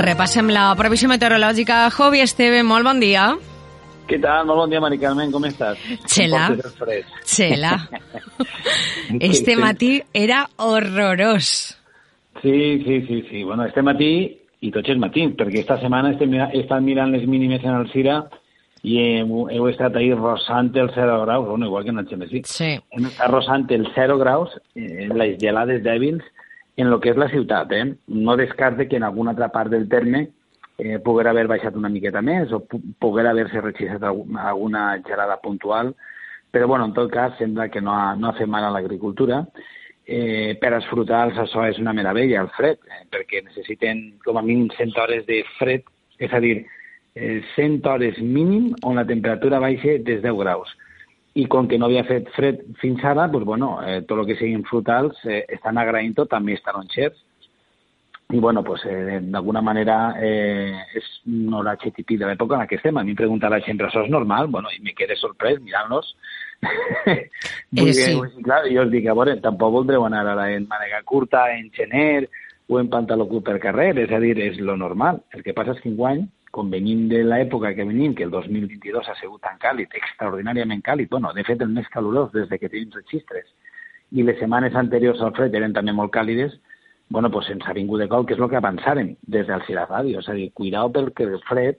Repassem la previsió meteorològica. Jovi Esteve, molt bon dia. Què tal? Molt bon dia, Mari Carmen, com estàs? Xela. Com portes el fred? Xela. Este matí era horrorós. Sí, sí, sí, sí. Bueno, este matí i tots els matins, perquè esta setmana estem, he estat mirant les mínimes en el Cira i heu, heu estat ahí rosant els 0 graus, bueno, igual que en el Xemesí. Sí. Hem estat rosant els 0 graus, eh, les gelades dèbils, en lo que és la ciutat. Eh? No descarte que en alguna altra part del terme eh, poguera haver baixat una miqueta més o poguera haver-se registrat algu- alguna gelada puntual, però bueno, en tot cas sembla que no ha, no ha fet mal a l'agricultura. Eh, per als frutals això és una meravella, el fred, eh, perquè necessiten com a mínim 100 hores de fred, és a dir, eh, 100 hores mínim on la temperatura baixa des 10 graus. I com que no havia fet fred fins ara, doncs, bueno, eh, tot el que siguin frutals eh, estan agraint-ho, també els taronxers, i bueno, pues, eh, d'alguna manera eh, és un horatge típic de l'època en la que estem. A mi em pregunta la gent, però això és normal? Bueno, i me quedé sorprès mirant-los. Vull sí. dir, clar, jo us dic, a veure, tampoc voldreu anar ara en mànega curta, en gener o en pantaló curt per carrer, és a dir, és lo normal. El que passa és que enguany, com venim de l'època que venim, que el 2022 ha sigut tan càlid, extraordinàriament càlid, bueno, de fet el més calorós des de que tenim registres, i les setmanes anteriors al fred eren també molt càlides, bueno, pues ens ha vingut de col, que és el que avançàrem des del Cira Ràdio, és a dir, cuidao perquè el fred,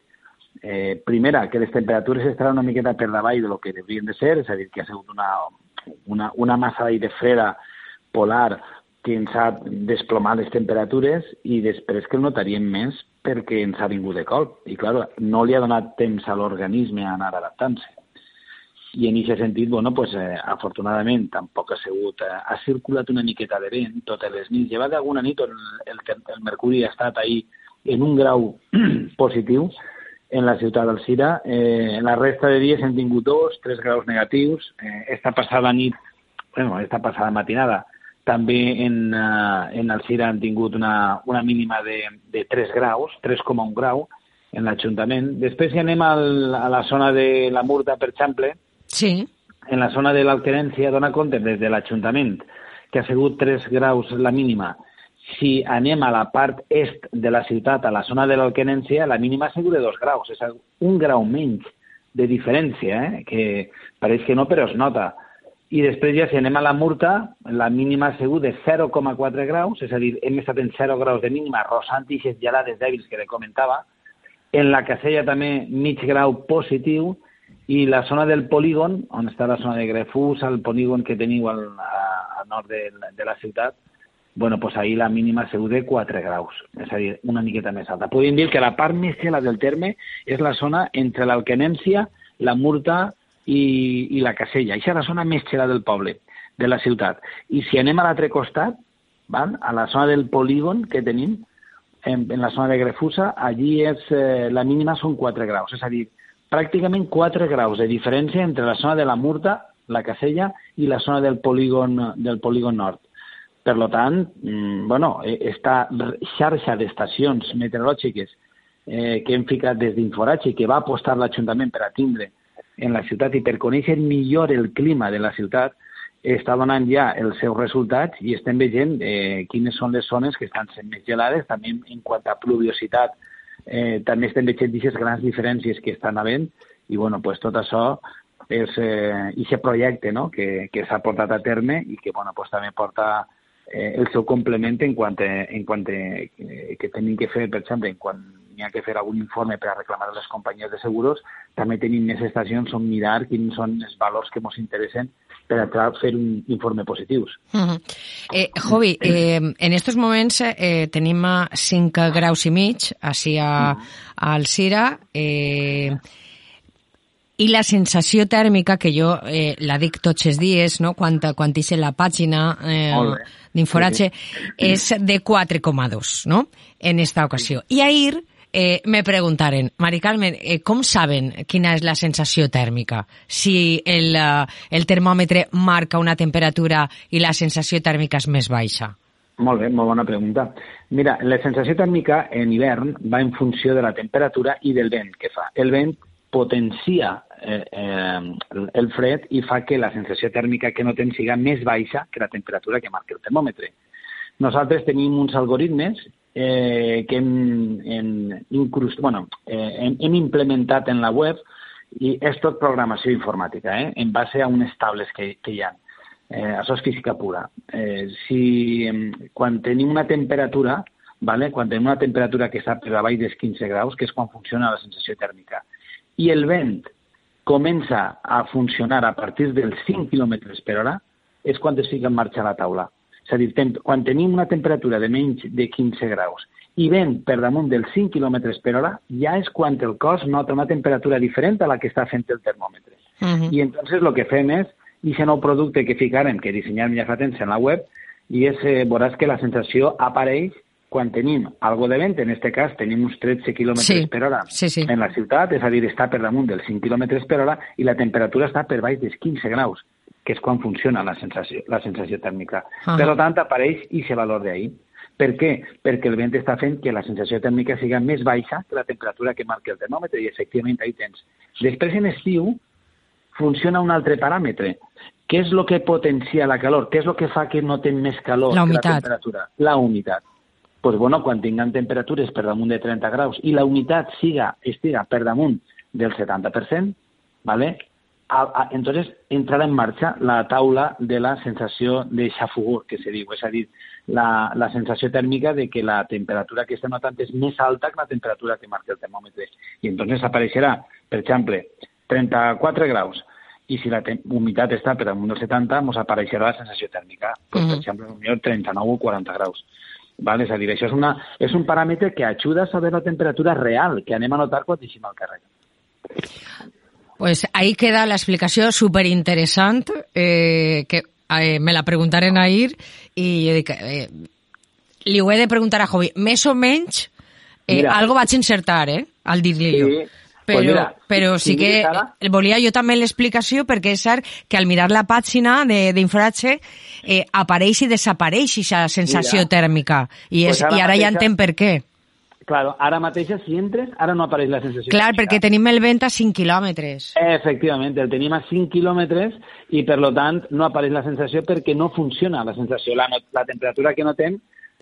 eh, primera, que les temperatures estaran una miqueta per davall de lo que deurien de ser, és a dir, que ha sigut una, una, una massa d'aire freda polar que ens ha desplomat les temperatures i després que el notaríem més perquè ens ha vingut de col. I, clar, no li ha donat temps a l'organisme a anar adaptant-se. I en aquest sentit, bueno, pues, eh, afortunadament tampoc ha sigut... Eh, ha circulat una miqueta de vent totes les nits. Llevat d'alguna nit on el, el, el mercuri ha estat ahí en un grau positiu en la ciutat del Cira. Eh, en la resta de dies hem tingut dos, tres graus negatius. Eh, esta passada nit, bueno, esta passada matinada, també en, uh, en el Cira han tingut una, una mínima de, de 3 graus, 3,1 grau en l'Ajuntament. Després, si anem al, a la zona de la Murta, per exemple, Sí. en la zona de l'Alquerència dona compte des de l'Ajuntament que ha sigut 3 graus la mínima. Si anem a la part est de la ciutat, a la zona de l'Alquerència, la mínima ha sigut de 2 graus, és un grau menys de diferència, eh? que pareix que no, però es nota. I després ja si anem a la Murta, la mínima ha sigut de 0,4 graus, és a dir, hem estat en 0 graus de mínima, rosant i gelades dèbils que le comentava. En la Casella també mig grau positiu, i la zona del polígon, on està la zona de Grefús, el polígon que teniu al, a, al nord de, de la ciutat, bueno, pues ahir la mínima ha sigut de 4 graus, és a dir, una miqueta més alta. Podem dir que la part més gelada del terme és la zona entre l'Alquenència, la Murta i, i la Casella. Això és la zona més gelada del poble, de la ciutat. I si anem a l'altre costat, val? a la zona del polígon que tenim, en, en la zona de Grefusa, allí és, eh, la mínima són 4 graus, és a dir, pràcticament 4 graus de diferència entre la zona de la Murta, la Casella, i la zona del polígon, del polígon nord. Per lo tant, mm, bueno, eh, esta xarxa d'estacions meteorològiques eh, que hem ficat des d'Inforatge i que va apostar l'Ajuntament per a tindre en la ciutat i per conèixer millor el clima de la ciutat, està donant ja els seus resultats i estem veient eh, quines són les zones que estan sent més gelades, també en quant a pluviositat, eh, també estem veient aquestes grans diferències que estan havent i bueno, pues tot això és eh, projecte no? que, que s'ha portat a terme i que bueno, pues també porta eh, el seu complement en quant, a, en quant a, eh, que tenim que fer, per exemple, en quan ha que fer algun informe per a reclamar a les companyies de seguros, també tenim més estacions on mirar quins són els valors que ens interessen per a fer un informe positius. Uh -huh. eh, Jovi, eh, en estos moments eh, tenim a 5 graus i mig així a, a Alcira eh, I la sensació tèrmica, que jo eh, la dic tots els dies, no? quan, quan hice la pàgina eh, d'Inforatge, sí, sí. és de 4,2 no? en esta ocasió. I ahir eh, me preguntaren, Mari Carmen, eh, com saben quina és la sensació tèrmica? Si el, uh, el termòmetre marca una temperatura i la sensació tèrmica és més baixa? Molt bé, molt bona pregunta. Mira, la sensació tèrmica en hivern va en funció de la temperatura i del vent que fa. El vent potencia eh, eh, el fred i fa que la sensació tèrmica que notem siga més baixa que la temperatura que marca el termòmetre. Nosaltres tenim uns algoritmes eh, que hem, hem, incrust, bueno, eh, hem, hem implementat en la web i és tot programació informàtica, eh, en base a unes tables que, que hi ha. Eh, això és física pura. Eh, si, quan tenim una temperatura, vale? quan tenim una temperatura que està per davall dels 15 graus, que és quan funciona la sensació tèrmica, i el vent comença a funcionar a partir dels 5 km per hora, és quan es fica en marxa la taula. És a dir, quan tenim una temperatura de menys de 15 graus i vent per damunt dels 5 km per hora, ja és quan el cos nota una temperatura diferent a la que està fent el termòmetre. Uh -huh. I entonces el que fem és, i aquest nou producte que ficarem, que dissenyarem ja fa temps en la web, i és, eh, veuràs que la sensació apareix quan tenim algo de vent, en aquest cas tenim uns 13 km sí. per hora sí, sí. en la ciutat, és a dir, està per damunt dels 5 km per hora i la temperatura està per baix dels 15 graus que és quan funciona la sensació, la sensació tèrmica. Uh -huh. Per tant, apareix i se valor d'ahir. Per què? Perquè el vent està fent que la sensació tèrmica siga més baixa que la temperatura que marca el termòmetre i efectivament ahí tens. Després en estiu funciona un altre paràmetre. Què és el que potencia la calor? Què és el que fa que no ten més calor la que la temperatura? La humitat. Pues bueno, quan tinguem temperatures per damunt de 30 graus i la humitat siga, estiga per damunt del 70%, ¿vale? A, a, entonces entrarà en marxa la taula de la sensació de xafugur, que se diu, és a dir, la, la sensació tèrmica de que la temperatura que estem notant és més alta que la temperatura que marca el termòmetre. I entonces apareixerà, per exemple, 34 graus, i si la humitat està per damunt del 70, ens apareixerà la sensació tèrmica, pues, uh -huh. per exemple, potser 39 o 40 graus. Vale? És a dir, això és, una, és un paràmetre que ajuda a saber la temperatura real que anem a notar quan deixem al carrer. Pues ahí queda la explicació superinteressant, eh, que eh, me la preguntaren ahir i jo dic, eh, li ho he de preguntar a Jovi. Més o menys, eh, mira, algo vaig encertar, eh, al dir-li sí, jo. Però, pues mira, però sí que ara... volia jo també l'explicació perquè és cert que al mirar la pàgina d'Infratge eh, apareix i desapareix aquesta sensació mira, tèrmica i, és, pues i ara mateixa... ja entenc per què. Claro, ara mateix, si entres, ara no apareix la sensació. Clar, perquè tenim el vent a 5 quilòmetres. Efectivament, el tenim a 5 quilòmetres i, per lo tant, no apareix la sensació perquè no funciona la sensació. La, la temperatura que notem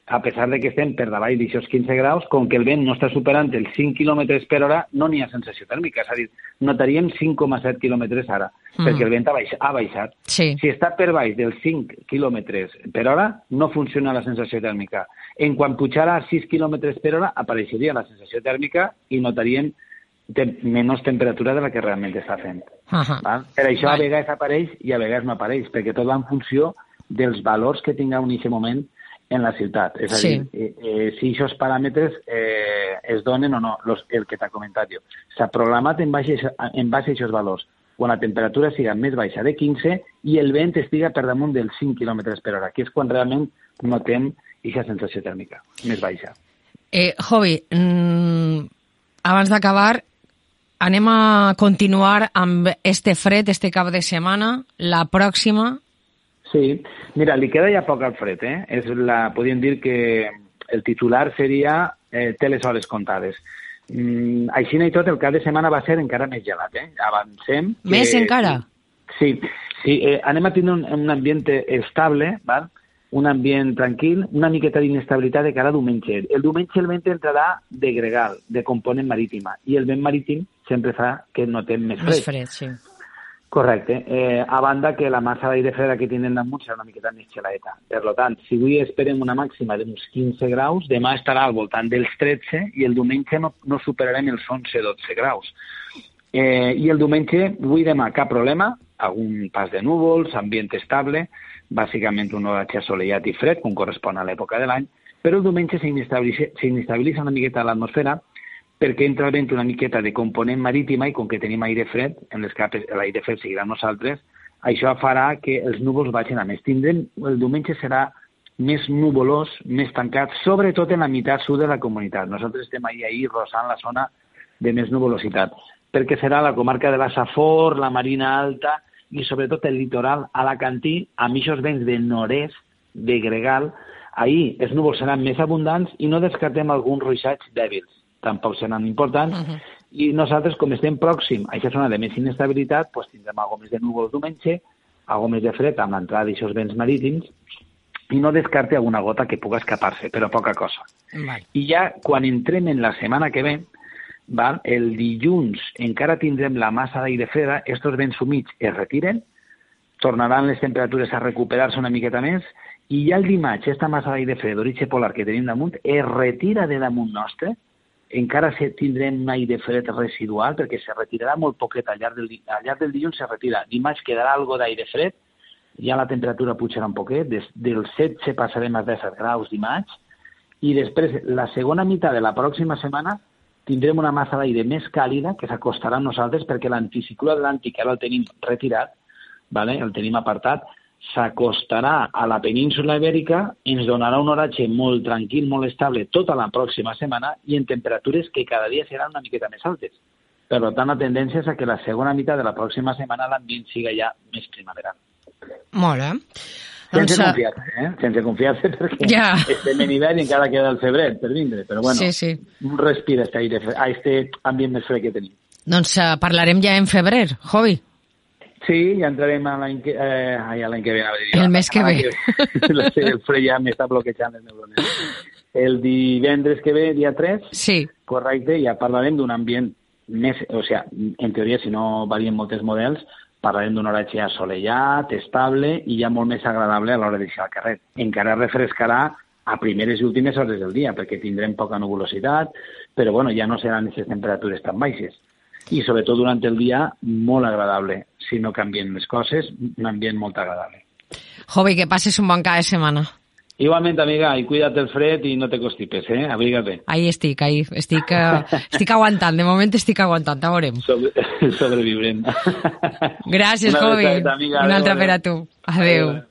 a pesar de que estem per davall d'aixòs 15 graus, com que el vent no està superant els 5 km per hora, no n'hi ha sensació tèrmica. És a dir, notaríem 5,7 km ara, mm. perquè el vent ha, baix, ha baixat. Sí. Si està per baix dels 5 km per hora, no funciona la sensació tèrmica. En quan pujara a 6 km per hora, apareixeria la sensació tèrmica i notaríem de menys temperatura de la que realment està fent. Uh -huh. Val? Per això a vegades apareix i a vegades no apareix, perquè tot va en funció dels valors que tingueu en aquest moment en la ciutat. És a sí. dir, eh, eh, si aquests paràmetres eh, es donen o no, los, el que t'ha comentat jo. S'ha programat en base, en base a aquests valors, quan la temperatura siga més baixa de 15 i el vent estiga per damunt dels 5 km per hora, que és quan realment notem aquesta sensació tèrmica més baixa. Eh, Jovi, mm, abans d'acabar, anem a continuar amb este fred, este cap de setmana. La pròxima Sí, mira, li queda ja poc al fred, eh? És la, podríem dir que el titular seria eh, té les hores comptades. Mm, així i tot, el cap de setmana va ser encara més gelat, eh? Avancem. Que, més encara? Sí, sí eh, anem a tenir un, un ambient estable, val? un ambient tranquil, una miqueta d'inestabilitat de cara a diumenge. El diumenge el vent entrarà de gregal, de component marítima, i el vent marítim sempre fa que notem més fred. Més fred, sí. Correcte. Eh, a banda que la massa d'aire freda que tindrem damunt serà una miqueta més xelaeta. Per tant, si avui esperem una màxima d'uns 15 graus, demà estarà al voltant dels 13 i el diumenge no, no superarem els 11-12 graus. Eh, I el diumenge, avui demà, cap problema, algun pas de núvols, ambient estable, bàsicament un oratge assolellat i fred, com correspon a l'època de l'any, però el diumenge s'inestabilitza una miqueta l'atmosfera perquè entra vent una miqueta de component marítima i com que tenim aire fred, en les capes l'aire fred seguirà amb nosaltres, això farà que els núvols vagin a més. Tindrem, el diumenge serà més nuvolós, més tancat, sobretot en la meitat sud de la comunitat. Nosaltres estem ahir, ahir rosant la zona de més nuvolositat, perquè serà la comarca de la Safor, la Marina Alta i sobretot el litoral alacantí, amb aquests vents de nord-est, de gregal, ahir els núvols seran més abundants i no descartem alguns ruixats dèbils tampoc seran importants, uh -huh. i nosaltres, com estem pròxim a aquesta zona de més inestabilitat, doncs tindrem algo més de núvols diumenge, algo més de fred amb l'entrada d'aixòs vents marítims, i no descarte alguna gota que puga escapar-se, però poca cosa. Vale. I ja quan entrem en la setmana que ve, val, el dilluns encara tindrem la massa d'aire freda, estos vents humits es retiren, tornaran les temperatures a recuperar-se una miqueta més, i ja el dimarts, aquesta massa d'aire fred d'origen polar que tenim damunt es retira de damunt nostre, encara se tindrem un aire fred residual perquè se retirarà molt poquet al llarg del, al llarg del dilluns se retira. Dimarts quedarà algo d'aire fred, ja la temperatura pujarà un poquet, des, del 16 passarem a 17 graus dimarts, i després, la segona meitat de la pròxima setmana, tindrem una massa d'aire més càlida que s'acostarà a nosaltres perquè l'anticicló atlàntic ara el tenim retirat, vale? el tenim apartat, s'acostarà a la península ibèrica, ens donarà un horatge molt tranquil, molt estable tota la pròxima setmana i en temperatures que cada dia seran una miqueta més altes. Per tant, la tendència és a que la segona meitat de la pròxima setmana l'ambient siga ja més primaveral. Molt bé. Sense Doncs, eh, confiar-se, eh? Sense confiar-se perquè Ja. estem en hivern i encara queda el febrer per vindre. Però bueno, Sí, sí. un respira este, aire, a este ambient més fred que tenim. doncs eh, parlarem ja en febrer, Jovi. Sí, ja entrarem a l'any que, eh, ai, a l'any que ve. a dir, El mes que ve. la- el fred ja m'està bloquejant les neurones. El divendres que ve, dia 3, Sí, correcte, ja parlarem d'un ambient més... O sigui, en teoria, si no varien molts models, parlarem d'un horatge assolellat, estable i ja molt més agradable a l'hora de deixar el carrer. Encara refrescarà a primeres i últimes hores del dia, perquè tindrem poca nuvolositat, però bueno, ja no seran aquestes temperatures tan baixes. I sobretot durant el dia, molt agradable. Si no canvien les coses, un ambient molt agradable. Jovi, que passes un bon cap de setmana. Igualment, amiga, i cuida't el fred i no te constipes, eh? Abriga't. Ahí estic, ahí. Estic, eh, estic aguantant, de moment estic aguantant, ja veurem. Sobre, sobreviurem. Gràcies, Una Jovi. Una altra per a tu. Adéu. Adéu.